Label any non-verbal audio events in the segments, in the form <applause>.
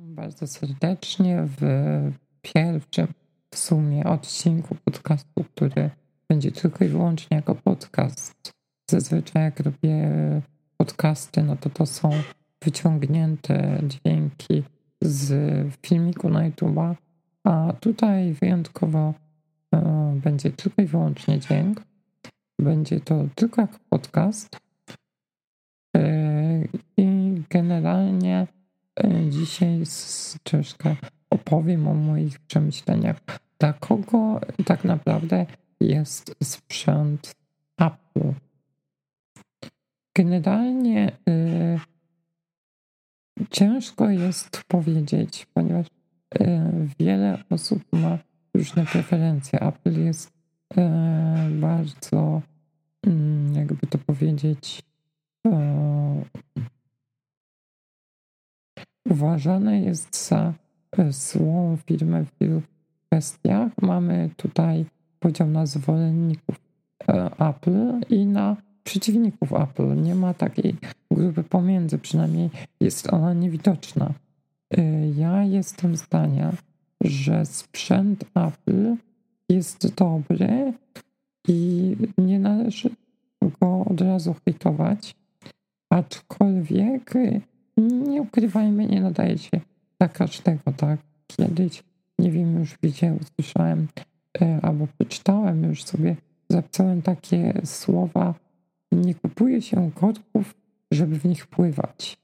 bardzo serdecznie w pierwszym w sumie odcinku podcastu, który będzie tylko i wyłącznie jako podcast. Zazwyczaj jak robię podcasty, no to to są wyciągnięte dźwięki z filmiku na YouTube'a, a tutaj wyjątkowo e, będzie tylko i wyłącznie dźwięk. Będzie to tylko jako podcast. E, I generalnie dzisiaj troszkę opowiem o moich przemyśleniach. Dla kogo tak naprawdę jest sprzęt Apple? Generalnie y, ciężko jest powiedzieć, ponieważ y, wiele osób ma różne preferencje. Apple jest y, bardzo, y, jakby to powiedzieć, y, uważane jest za złą firmę w wielu kwestiach. Mamy tutaj podział na zwolenników e, Apple i na przeciwników Apple. Nie ma takiej grupy pomiędzy, przynajmniej jest ona niewidoczna. E, ja jestem zdania, że sprzęt Apple jest dobry i nie należy go od razu hejtować, aczkolwiek nie ukrywajmy, nie nadaje się dla każdego, tak? Kiedyś, nie wiem, już widziałem, usłyszałem e, albo przeczytałem już sobie, zapisałem takie słowa, nie kupuje się kotków, żeby w nich pływać,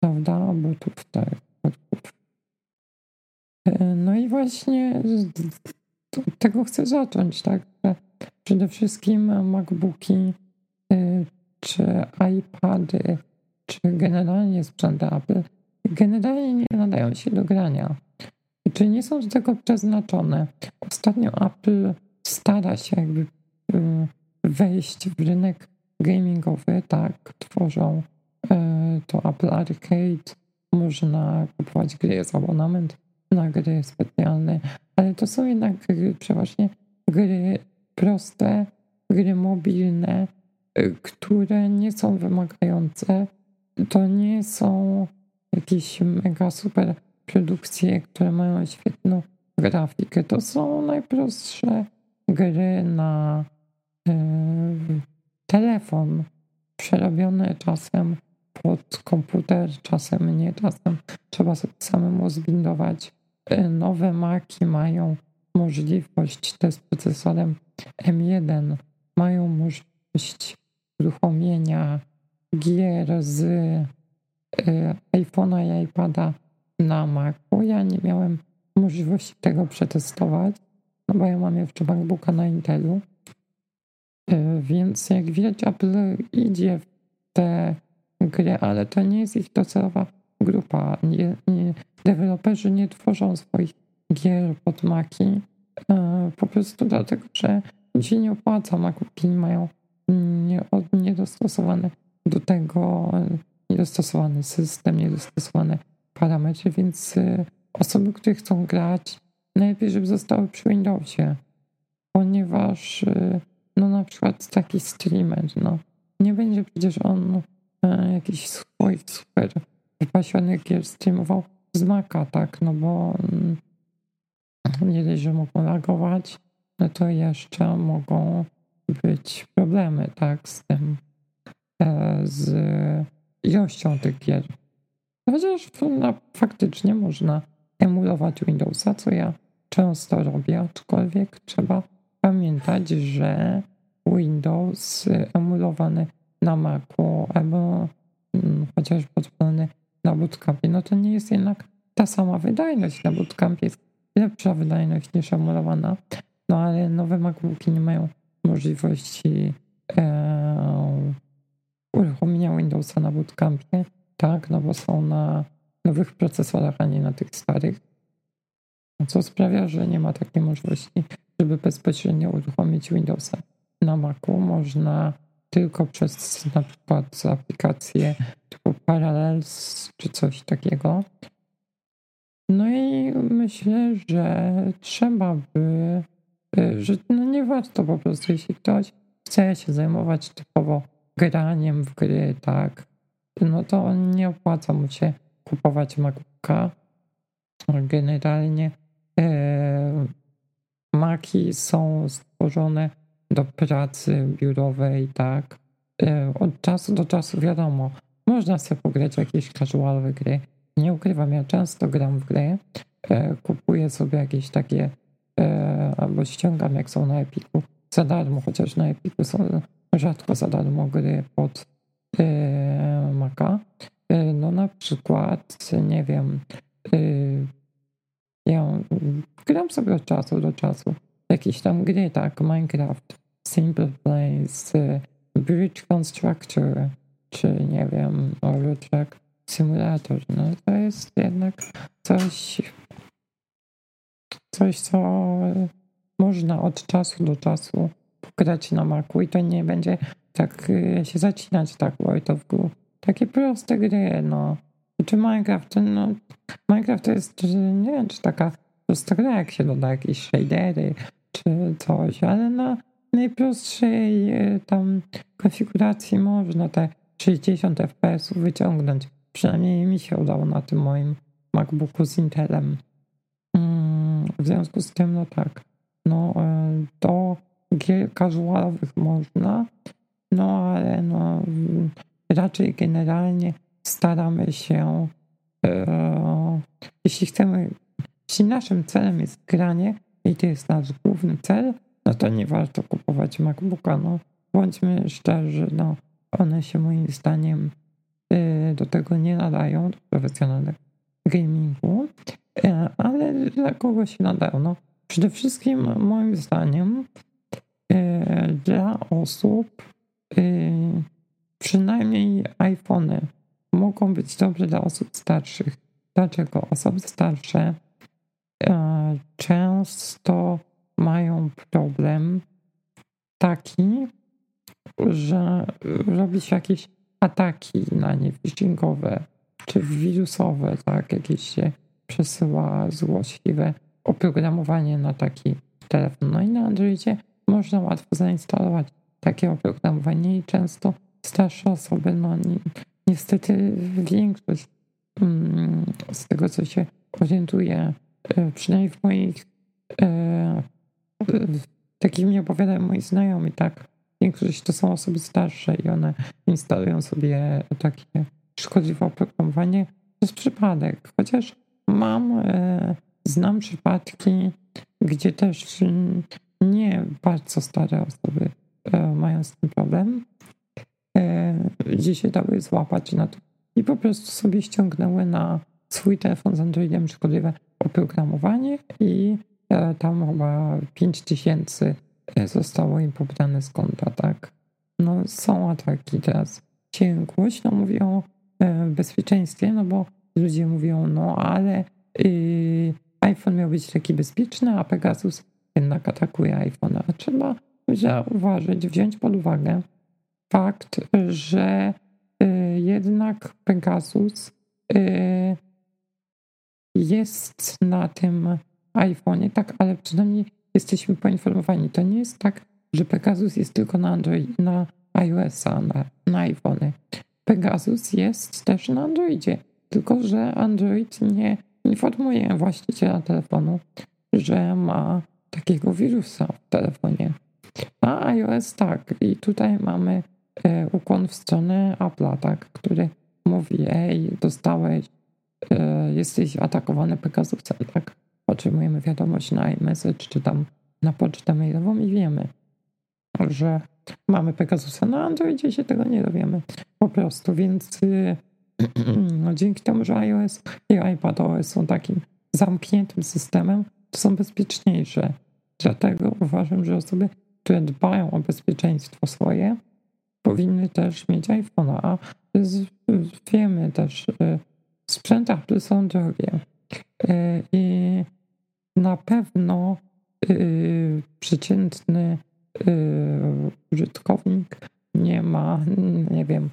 prawda? Butów, tak, kotków. E, no i właśnie od tego chcę zacząć, tak? Przede wszystkim MacBooki, e, czy iPady, czy generalnie sprzęty Apple generalnie nie nadają się do grania. Czy nie są do tego przeznaczone? Ostatnio Apple stara się jakby y, wejść w rynek gamingowy, tak, tworzą y, to Apple Arcade, można kupować gry z abonament na gry specjalne, ale to są jednak gry, przeważnie gry proste, gry mobilne, y, które nie są wymagające. To nie są jakieś mega super produkcje, które mają świetną grafikę. To są najprostsze gry na y, telefon, przerobione czasem pod komputer, czasem nie, czasem trzeba sobie samemu zbindować. Y, nowe Maki mają możliwość, to z procesorem M1, mają możliwość uruchomienia gier z Y, iPhone'a i iPada na Macu. Ja nie miałem możliwości tego przetestować, no bo ja mam jeszcze MacBooka na Intelu. Y, więc jak widać, Apple idzie w te gry, ale to nie jest ich docelowa grupa. Nie, nie, deweloperzy nie tworzą swoich gier pod Maki y, po prostu dlatego, że się nie opłaca. MacBooki mają niedostosowane do tego niedostosowany system, niedostosowane parametry, więc y, osoby, które chcą grać, najlepiej, żeby zostały przy Windowsie, ponieważ y, no na przykład taki streamer, no nie będzie przecież on e, jakiś swoich super wypasionych gier streamował z Maca, tak, no bo mm, nie dość, że mogą lagować, no to jeszcze mogą być problemy, tak, z tym, z ilością tych gier. Chociaż no, faktycznie można emulować Windowsa, co ja często robię, aczkolwiek trzeba pamiętać, że Windows emulowany na Macu albo hmm, chociaż podpalony na bootcampie, no to nie jest jednak ta sama wydajność. Na bootcampie jest lepsza wydajność niż emulowana, no ale nowe MacBooki nie mają możliwości e, uruchomienia Windowsa na bootcampie, tak, no bo są na nowych procesorach, a nie na tych starych. Co sprawia, że nie ma takiej możliwości, żeby bezpośrednio uruchomić Windowsa na Macu. Można tylko przez na przykład aplikację typu Parallels czy coś takiego. No i myślę, że trzeba by, że no nie warto po prostu, jeśli ktoś chce się zajmować typowo graniem w gry, tak, no to nie opłaca mu się kupować MacBooka, generalnie e, Maki są stworzone do pracy biurowej, tak. E, od czasu do czasu wiadomo, można sobie pograć jakieś casualowe gry. Nie ukrywam, ja często gram w gry, e, kupuję sobie jakieś takie e, albo ściągam jak są na Epiku za darmo, chociaż na Epiku są rzadko za darmo gry pod Maca. No na przykład, nie wiem, ja gram sobie od czasu do czasu jakieś tam gry, tak, Minecraft, Simple Plays, Bridge Constructor, czy nie wiem, Eurotrack Simulator, no to jest jednak coś, coś, co można od czasu do czasu pograć na Macu i to nie będzie tak y, się zacinać tak World of Goo. Takie proste gry, no. Czy Minecraft, no, Minecraft to jest, nie wiem, czy taka prosta gra, jak się doda jakieś shadery, czy coś, ale na najprostszej y, tam konfiguracji można te 60 fps wyciągnąć. Przynajmniej mi się udało na tym moim MacBooku z Intelem. Mm, w związku z tym, no tak, no y, do gier casualowych można, no ale no raczej generalnie staramy się, e, jeśli chcemy, jeśli naszym celem jest granie i to jest nasz główny cel, no to nie warto kupować MacBooka. No, bądźmy szczerzy, no, one się moim zdaniem e, do tego nie nadają, do profesjonalnego gamingu, e, ale dla się nadają? No, przede wszystkim moim zdaniem dla osób, przynajmniej iPhony mogą być dobre dla osób starszych. Dlaczego? Osoby starsze e, często mają problem taki, że robi się jakieś ataki na nie phishingowe czy wirusowe, tak, jakieś się przesyła złośliwe oprogramowanie na taki telefon. No i na Androidzie można łatwo zainstalować takie oprogramowanie i często starsze osoby, no niestety większość mm, z tego, co się orientuje, e, przynajmniej w moich e, takich mi opowiadają moi znajomi, tak, większość to są osoby starsze i one instalują sobie takie szkodliwe oprogramowanie. Jest przypadek, chociaż mam, e, znam przypadki, gdzie też nie bardzo stare osoby mają z tym problem, gdzie się dały złapać na to i po prostu sobie ściągnęły na swój telefon z Androidem szkodliwe oprogramowanie i e, tam chyba 5000 e, zostało im pobrane z konta, tak? No są ataki teraz. Się głośno mówi o e, bezpieczeństwie, no bo ludzie mówią, no ale yy, iPhone miał być taki bezpieczny, a Pegasus jednak atakuje iPhone'a. Trzeba zauważyć, wziąć pod uwagę, fakt, że y, jednak Pegasus y, jest na tym iPhone'ie, tak, ale przynajmniej jesteśmy poinformowani. To nie jest tak, że Pegasus jest tylko na Android, na iOS-a, na, na iPhony. Pegasus jest też na Androidzie, tylko że Android nie informuje właściciela telefonu, że ma takiego wirusa w telefonie. A iOS tak. I tutaj mamy E, ukłon w stronę Apple'a, tak, który mówi, ej, dostałeś, e, jesteś atakowany Pegasusem, tak. Otrzymujemy wiadomość na iMessage czy tam na pocztę mailową i wiemy, że mamy Pegasusa na Androidzie się tego nie dowiemy po prostu, więc <clears throat> no, dzięki temu, że iOS i iPadOS są takim zamkniętym systemem, są bezpieczniejsze. Dlatego uważam, że osoby, które dbają o bezpieczeństwo swoje, powinny też mieć iPhone'a, a wiemy też, y, sprzęty Apple są drogie y, i na pewno y, przeciętny użytkownik nie ma, nie wiem,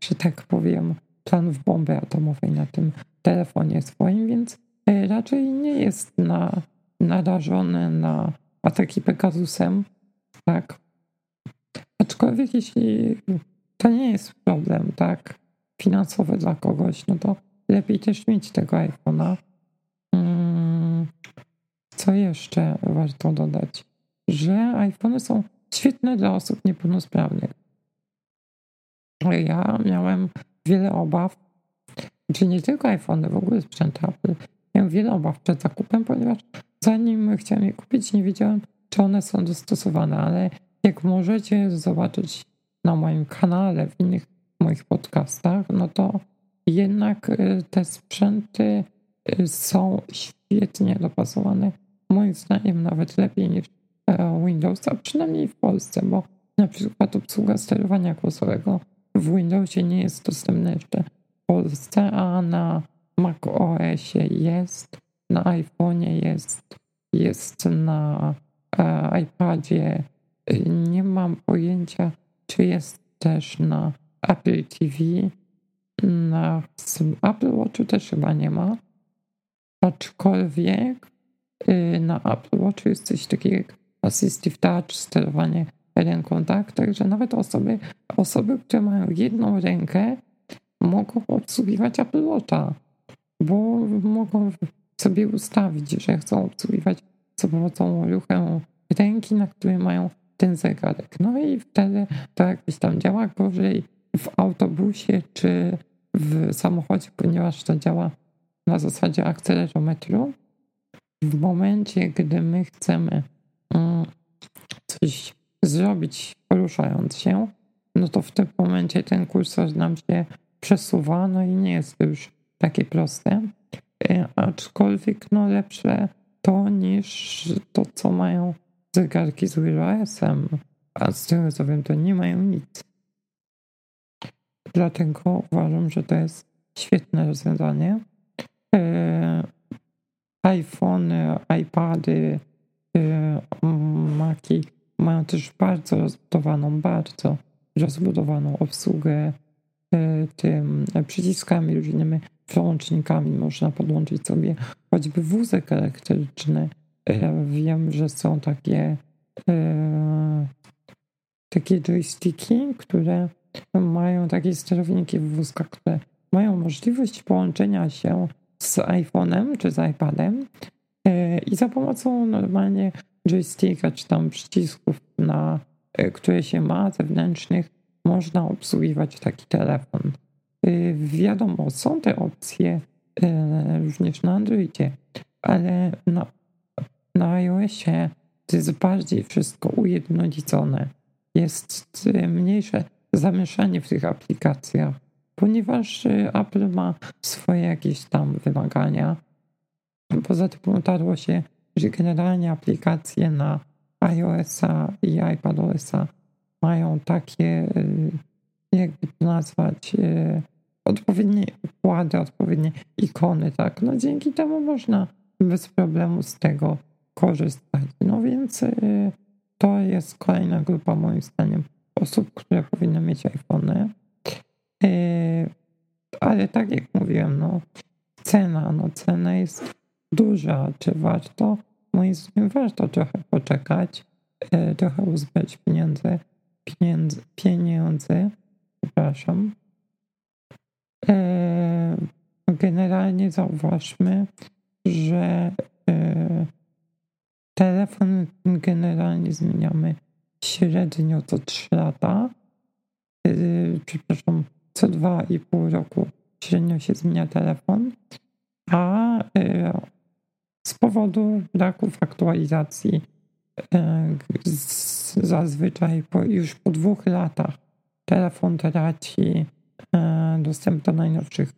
że tak powiem, planów bomby atomowej na tym telefonie swoim, więc raczej nie jest na, narażony na ataki Pegasusem, tak, Aczkolwiek jeśli to nie jest problem, tak, finansowy dla kogoś, no to lepiej też mieć tego iPhone'a. co jeszcze warto dodać? Że iPhony są świetne dla osób niepełnosprawnych. Ja miałem wiele obaw, czy nie tylko iPhony, w ogóle sprzęt Apple. Wiele obaw przed zakupem, ponieważ zanim chciałem je kupić, nie wiedziałem, czy one są dostosowane, ale jak możecie zobaczyć na moim kanale, w innych moich podcastach, no to jednak y, te sprzęty y, są świetnie dopasowane. Moim zdaniem nawet lepiej niż e, Windows, a przynajmniej w Polsce, bo na przykład obsługa sterowania głosowego w Windowsie nie jest dostępna jeszcze w Polsce, a na Mac OS jest, na iPhone'ie jest, jest na e, iPadzie. Nie mam pojęcia, czy jest też na Apple TV. Na Apple Watchu też chyba nie ma. Aczkolwiek y, na Apple Watchu jest coś takiego jak Assistive Touch, sterowanie ręką, tak? Także nawet osoby, osoby, które mają jedną rękę, mogą obsługiwać Apple Watcha, bo mogą sobie ustawić, że chcą obsługiwać za pomocą ruchem ręki, na której mają ten zegarek. No i wtedy to jakoś tam działa gorzej w autobusie czy w samochodzie, ponieważ to działa na zasadzie akcelerometru. W momencie, gdy my chcemy mm, coś zrobić poruszając się, no to w tym momencie ten kursor nam się przesuwa, no i nie jest już takie proste. E, aczkolwiek no lepsze to niż to, co mają zegarki z Wear a z tego co wiem, to nie mają nic. Dlatego uważam, że to jest świetne rozwiązanie. E, iPhony, iPady, e, Maci mają też bardzo rozbudowaną, bardzo rozbudowaną obsługę tym przyciskami, różnymi przełącznikami. Można podłączyć sobie choćby wózek elektryczny. Wiem, że są takie takie joysticki, które mają takie sterowniki w wózkach, które mają możliwość połączenia się z iPhone'em czy z iPadem e, i za pomocą normalnie joysticka czy tam przycisków, na, e, które się ma zewnętrznych, można obsługiwać taki telefon. E, wiadomo, są te opcje również na Androidzie, ale na, na iOSie to jest bardziej wszystko ujednolicone. Jest mniejsze zamieszanie w tych aplikacjach, ponieważ y, Apple ma swoje jakieś tam wymagania. Poza tym utarło się, że generalnie aplikacje na iOS-a i iPadOS-a mają takie, y, jakby to nazwać, y, odpowiednie układy, odpowiednie ikony, tak. No dzięki temu można bez problemu z tego korzystać. No więc to jest kolejna grupa moim zdaniem osób, które powinny mieć iPhony. E, ale tak jak mówiłem, no, cena, no, cena jest duża. Czy warto? Moim zdaniem warto trochę poczekać, e, trochę uzbierać pieniądze, pieniędzy, pieniądze, przepraszam. E, generalnie zauważmy, że telefon generalnie zmieniamy średnio co 3 lata, yy, przepraszam, co 2,5 roku średnio się zmienia telefon, a z powodu braków aktualizacji zazwyczaj już po dwóch latach telefon traci dostęp do najnowszych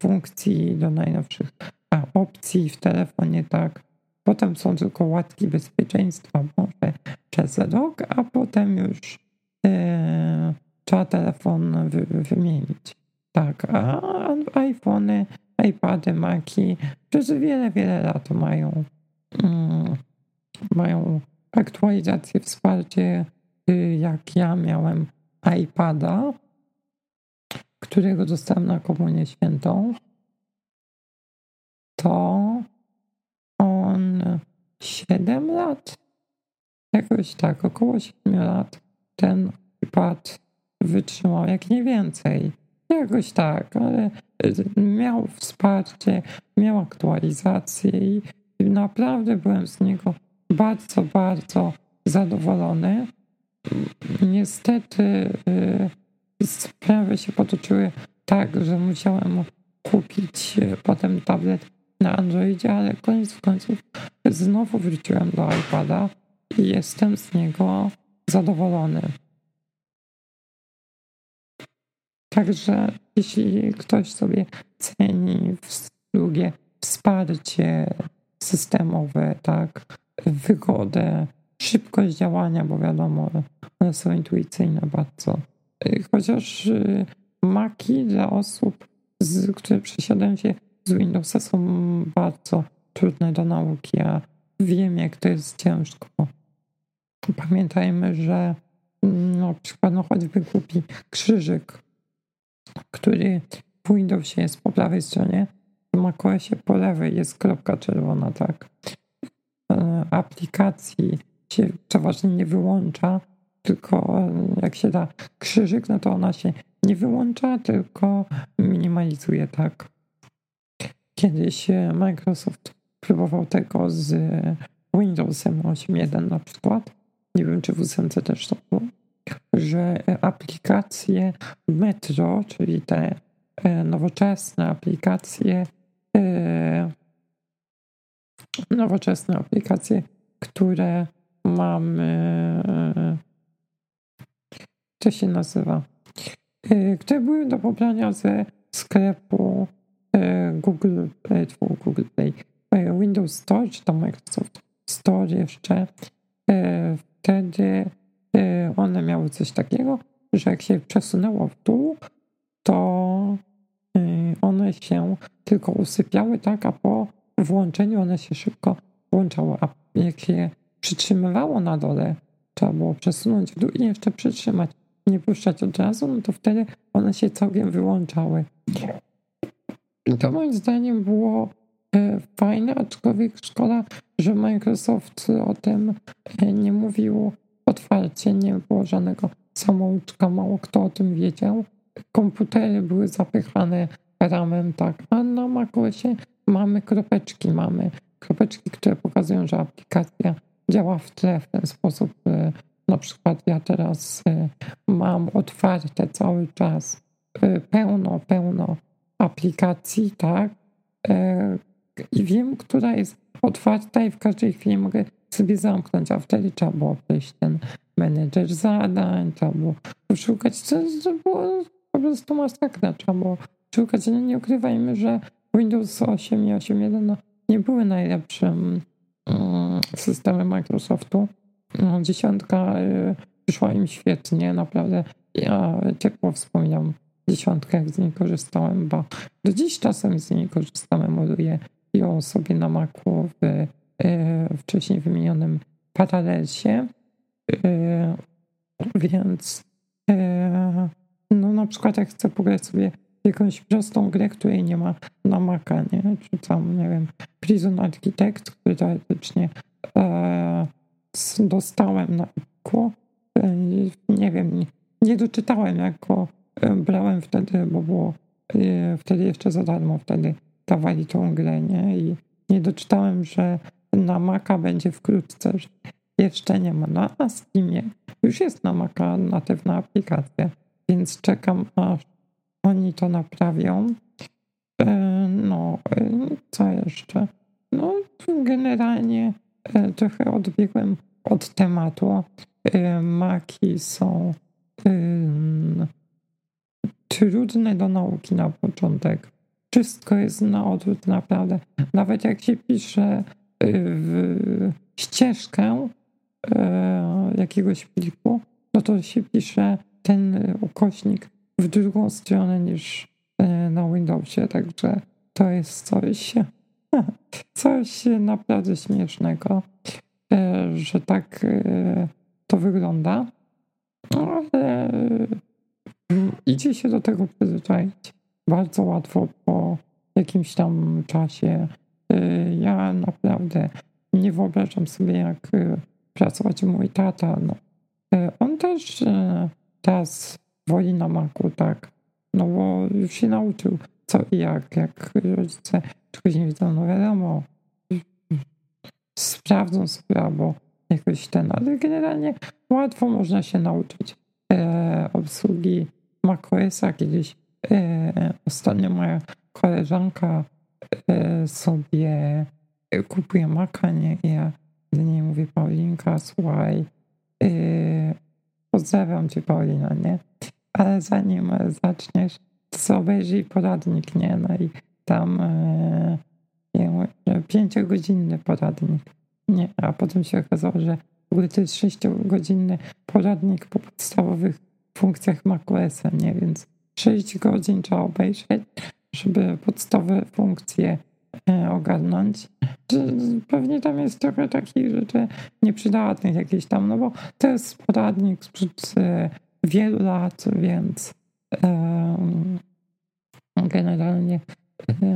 funkcji, do najnowszych opcji w telefonie, tak. Potem są tylko łatki bezpieczeństwa, może przez rok, a potem już e, trzeba telefon wy, wymienić. Tak, a iPhony, iPady, Maci przez wiele, wiele lat mają, mm, mają aktualizację, wsparcie. Y, jak ja miałem iPada, którego dostałem na komunię świętą, to on 7 lat Jakoś tak, około 7 lat ten pad wytrzymał, jak nie więcej. Jakoś tak, ale miał wsparcie, miał aktualizację i i naprawdę byłem z niego bardzo, bardzo zadowolony. Niestety y, sprawy się potoczyły tak, że musiałem kupić y, potem tablet na Androidzie, ale koniec końców znowu wróciłem do iPada i jestem z niego zadowolony. Także jeśli ktoś sobie ceni drugie wsparcie systemowe, tak, wygodę, szybkość działania, bo wiadomo, one są intuicyjne bardzo. Chociaż y, maki dla osób, z, które przesiadają się z Windowsa są bardzo trudne do nauki, a wiem, jak to jest ciężko. Pamiętajmy, że mm, no choćby głupi krzyżyk, który w Windowsie jest po prawej stronie, w macOSie po lewej jest kropka czerwona, tak. E, aplikacji się przeważnie nie wyłącza, tylko jak się da krzyżyk, no to ona się nie wyłącza, tylko minimalizuje, tak. Kiedyś e, Microsoft próbował tego z Windowsem 8.1 na przykład. Nie wiem, czy w 8 też to było. Że aplikacje Metro, czyli te e, nowoczesne aplikacje, e, nowoczesne aplikacje, które mamy, co się nazywa, które były do pobrania ze sklepu E, Google, e, Google Play, e, Windows Store, czy tam Microsoft Store jeszcze, wtedy one miały coś takiego, że jak się przesunęło w dół, to one się tylko usypiały, tak, a po włączeniu one się szybko włączały, a jak się przytrzymywało na dole, trzeba było przesunąć w dół i jeszcze przytrzymać, nie puszczać od razu, no to wtedy one się całkiem wyłączały. I to moim zdaniem było e, fajne, aczkolwiek szkoda, że Microsoft o tym e, nie mówił otwarcie, nie było żadnego samouczka, mało kto o tym wiedział. Komputery były zapychane ramem, tak, a na macOSie mamy kropeczki, mamy kropeczki, które pokazują, że aplikacja działa w tle w ten sposób. Na przykład ja teraz mam otwarte cały czas pełno, pełno aplikacji, tak? E, I wiem, która jest otwarta i w każdej chwili mogę sobie zamknąć, a wtedy trzeba było przejść ten menedżer zadań, trzeba było poszukać, co to było po prostu masakra, trzeba było szukać, no nie ukrywajmy, że Windows 8 i 8.1 no, nie były najlepszym um, systemem Microsoftu. No, dziesiątka y, wyszła im świetnie, naprawdę ja ciepło wspominam dziesiątkę, jak z niej korzystałem, bo do dziś czasem z niej korzystam, emuluję ją sobie na Macu w e, wcześniej wymienionym Parallelsie. E, więc no na przykład jak chcę pograć sobie jakąś prostą grę, której nie ma na Maca, nie? Czy tam, nie wiem, Prison Architect, który teoretycznie e, dostałem na IQ. E, nie wiem, nie, doczytałem jako brałem wtedy, bo było e, wtedy jeszcze za darmo, wtedy dawali tą grę, nie? I nie doczytałem, że na Maca będzie wkrótce, że jeszcze nie ma. No, na Steamie już jest na Maca natywna aplikacja, więc czekam, aż oni to naprawią. E, no, e, co jeszcze? No, generalnie trochę odbiegłem od tematu. Maki są trudne do nauki na początek. Wszystko jest na odwrót, naprawdę. Nawet jak się pisze y, w ścieżkę jakiegoś pliku, no to się pisze ten ukośnik w drugą stronę niż na Windowsie, także to jest coś, <laughs> coś naprawdę śmiesznego, że tak to wygląda. No, ale idzie się do tego przyzwyczaić bardzo łatwo po jakimś tam czasie. Ja naprawdę nie wyobrażam sobie, jak pracować mój tata. No. On też teraz woli na maku, tak. No bo już się nauczył co i jak. Jak rodzice czegoś nie widzą, no wiadomo, sprawdzą sobie albo jakoś ten, ale generalnie łatwo można się nauczyć e, obsługi macOSa. Kiedyś e, ostatnio moja koleżanka e, sobie kupuje Maca, nie? I ja do niej mówię, Paulinka, słuchaj, e, pozdrawiam cię Paulina, nie? Ale zanim zaczniesz, to obejrzyj poradnik, nie? No i tam e, pięciogodzinny poradnik. Nie, a potem się okazało, że w ogóle to jest sześciogodzinny poradnik po podstawowych funkcjach macOSa, nie? Więc 6 godzin trzeba obejrzeć, żeby podstawowe funkcje e, ogarnąć. Pewnie tam jest trochę takich rzeczy nieprzydatnych jakieś tam, no bo to jest poradnik sprzed e, wielu lat, więc generalnie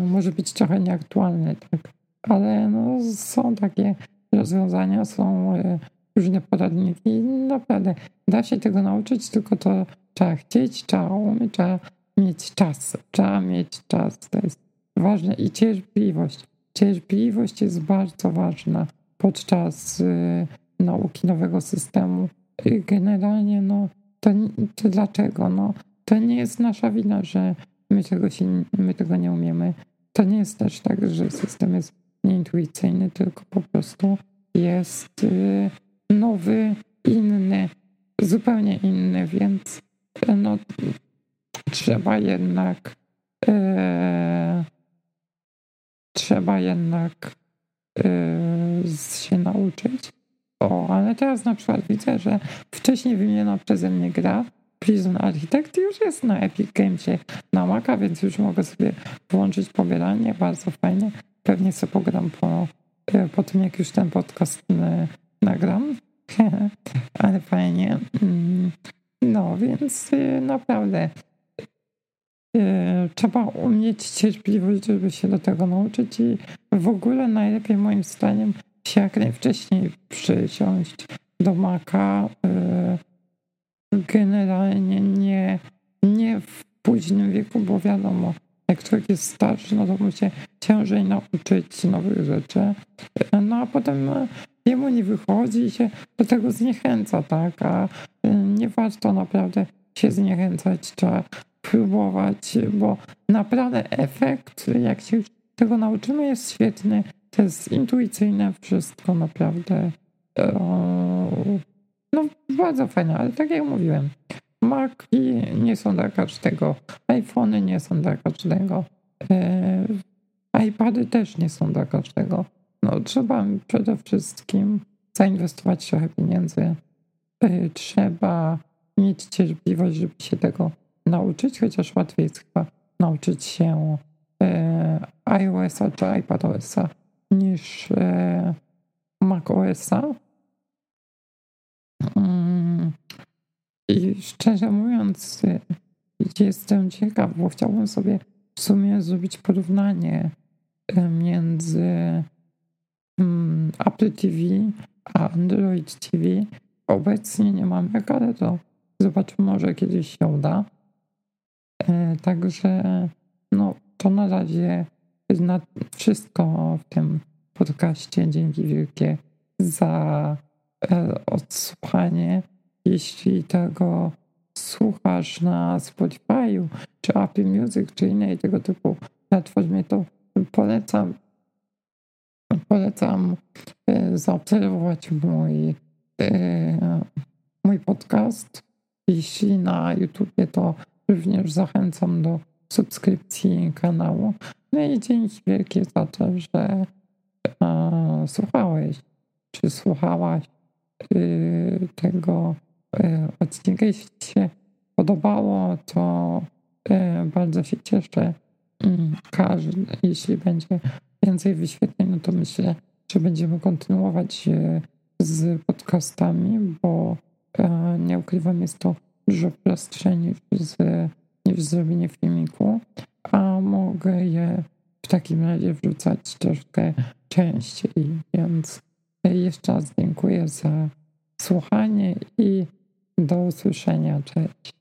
może być trochę nieaktualny, tak. Ale no, są takie rozwiązania, są różne poradniki i naprawdę da się tego nauczyć, tylko to trzeba chcieć, trzeba umieć, trzeba mieć czas. Trzeba mieć czas, to jest ważne i cierpliwość. Cierpliwość jest bardzo ważna podczas y, nauki nowego systemu. Generalnie, no, to, to dlaczego? No, to nie jest nasza wina, że my tego, się, my tego nie umiemy. To nie jest też tak, że system jest nieintuicyjny, tylko po prostu jest y, nowy, inny, zupełnie inny, więc no, trzeba jednak e, trzeba jednak e, się nauczyć. O, ale teraz na przykład widzę, że wcześniej wymieniona przeze mnie gra Prison Architect już jest na Epic Gamesie na Maca, więc już mogę sobie włączyć pobieranie, bardzo fajnie. Pewnie sobie pogram po, e, po tym, jak już ten podcast e, nagram. <laughs> ale fajnie. Mm, no, więc y, naprawdę trzeba umieć cierpliwość, żeby się do tego nauczyć i w ogóle najlepiej moim zdaniem się jak najwcześniej przysiąść do maka. Generalnie nie, nie w późnym wieku, bo wiadomo, jak człowiek jest starszy, no to mu się ciężej nauczyć nowych rzeczy. No a potem jemu nie wychodzi i się do tego zniechęca, tak? A y, nie warto naprawdę się zniechęcać, trzeba próbować, bo naprawdę efekt, jak się tego nauczymy, jest świetny. To jest intuicyjne wszystko, naprawdę. No, bardzo fajne, ale tak jak mówiłem, Maki nie są dla każdego, iPhony nie są dla każdego, e, iPady też nie są dla każdego. No, trzeba przede wszystkim zainwestować trochę pieniędzy. Y, trzeba mieć cierpliwość, żeby się tego nauczyć, chociaż łatwiej jest chyba nauczyć się y, iOS-a czy iPadOS-a niż macOS-a. Mm, I szczerze mówiąc, jestem ciekaw, bo chciałbym sobie w sumie zrobić porównanie między Mm, Apple TV, a Android TV obecnie nie mamy, ale to zobaczymy, może kiedyś się uda. E, także no, to na razie na wszystko w tym podcaście. Dzięki wielkie za odsłuchanie. Jeśli tego słuchasz na Spotify'u, czy Apple Music, czy innej tego typu platformie, to polecam polecam e, zaobserwować mój, e, mój podcast. Jeśli na YouTubie, to również zachęcam do subskrypcji kanału. No i dzięki wielkie za to, że e, słuchałeś, czy słuchałaś tego odcinka. Jeśli się podobało, to bardzo się cieszę. Mm, każdy, jeśli będzie więcej wyświetleń, no to myślę, że będziemy kontynuować z podcastami, bo nie ukrywam, jest to dużo prostsze niż, z, niż zrobienie filmiku, a mogę je w takim razie wrzucać troszkę częściej, więc jeszcze raz dziękuję za słuchanie i do usłyszenia. Cześć.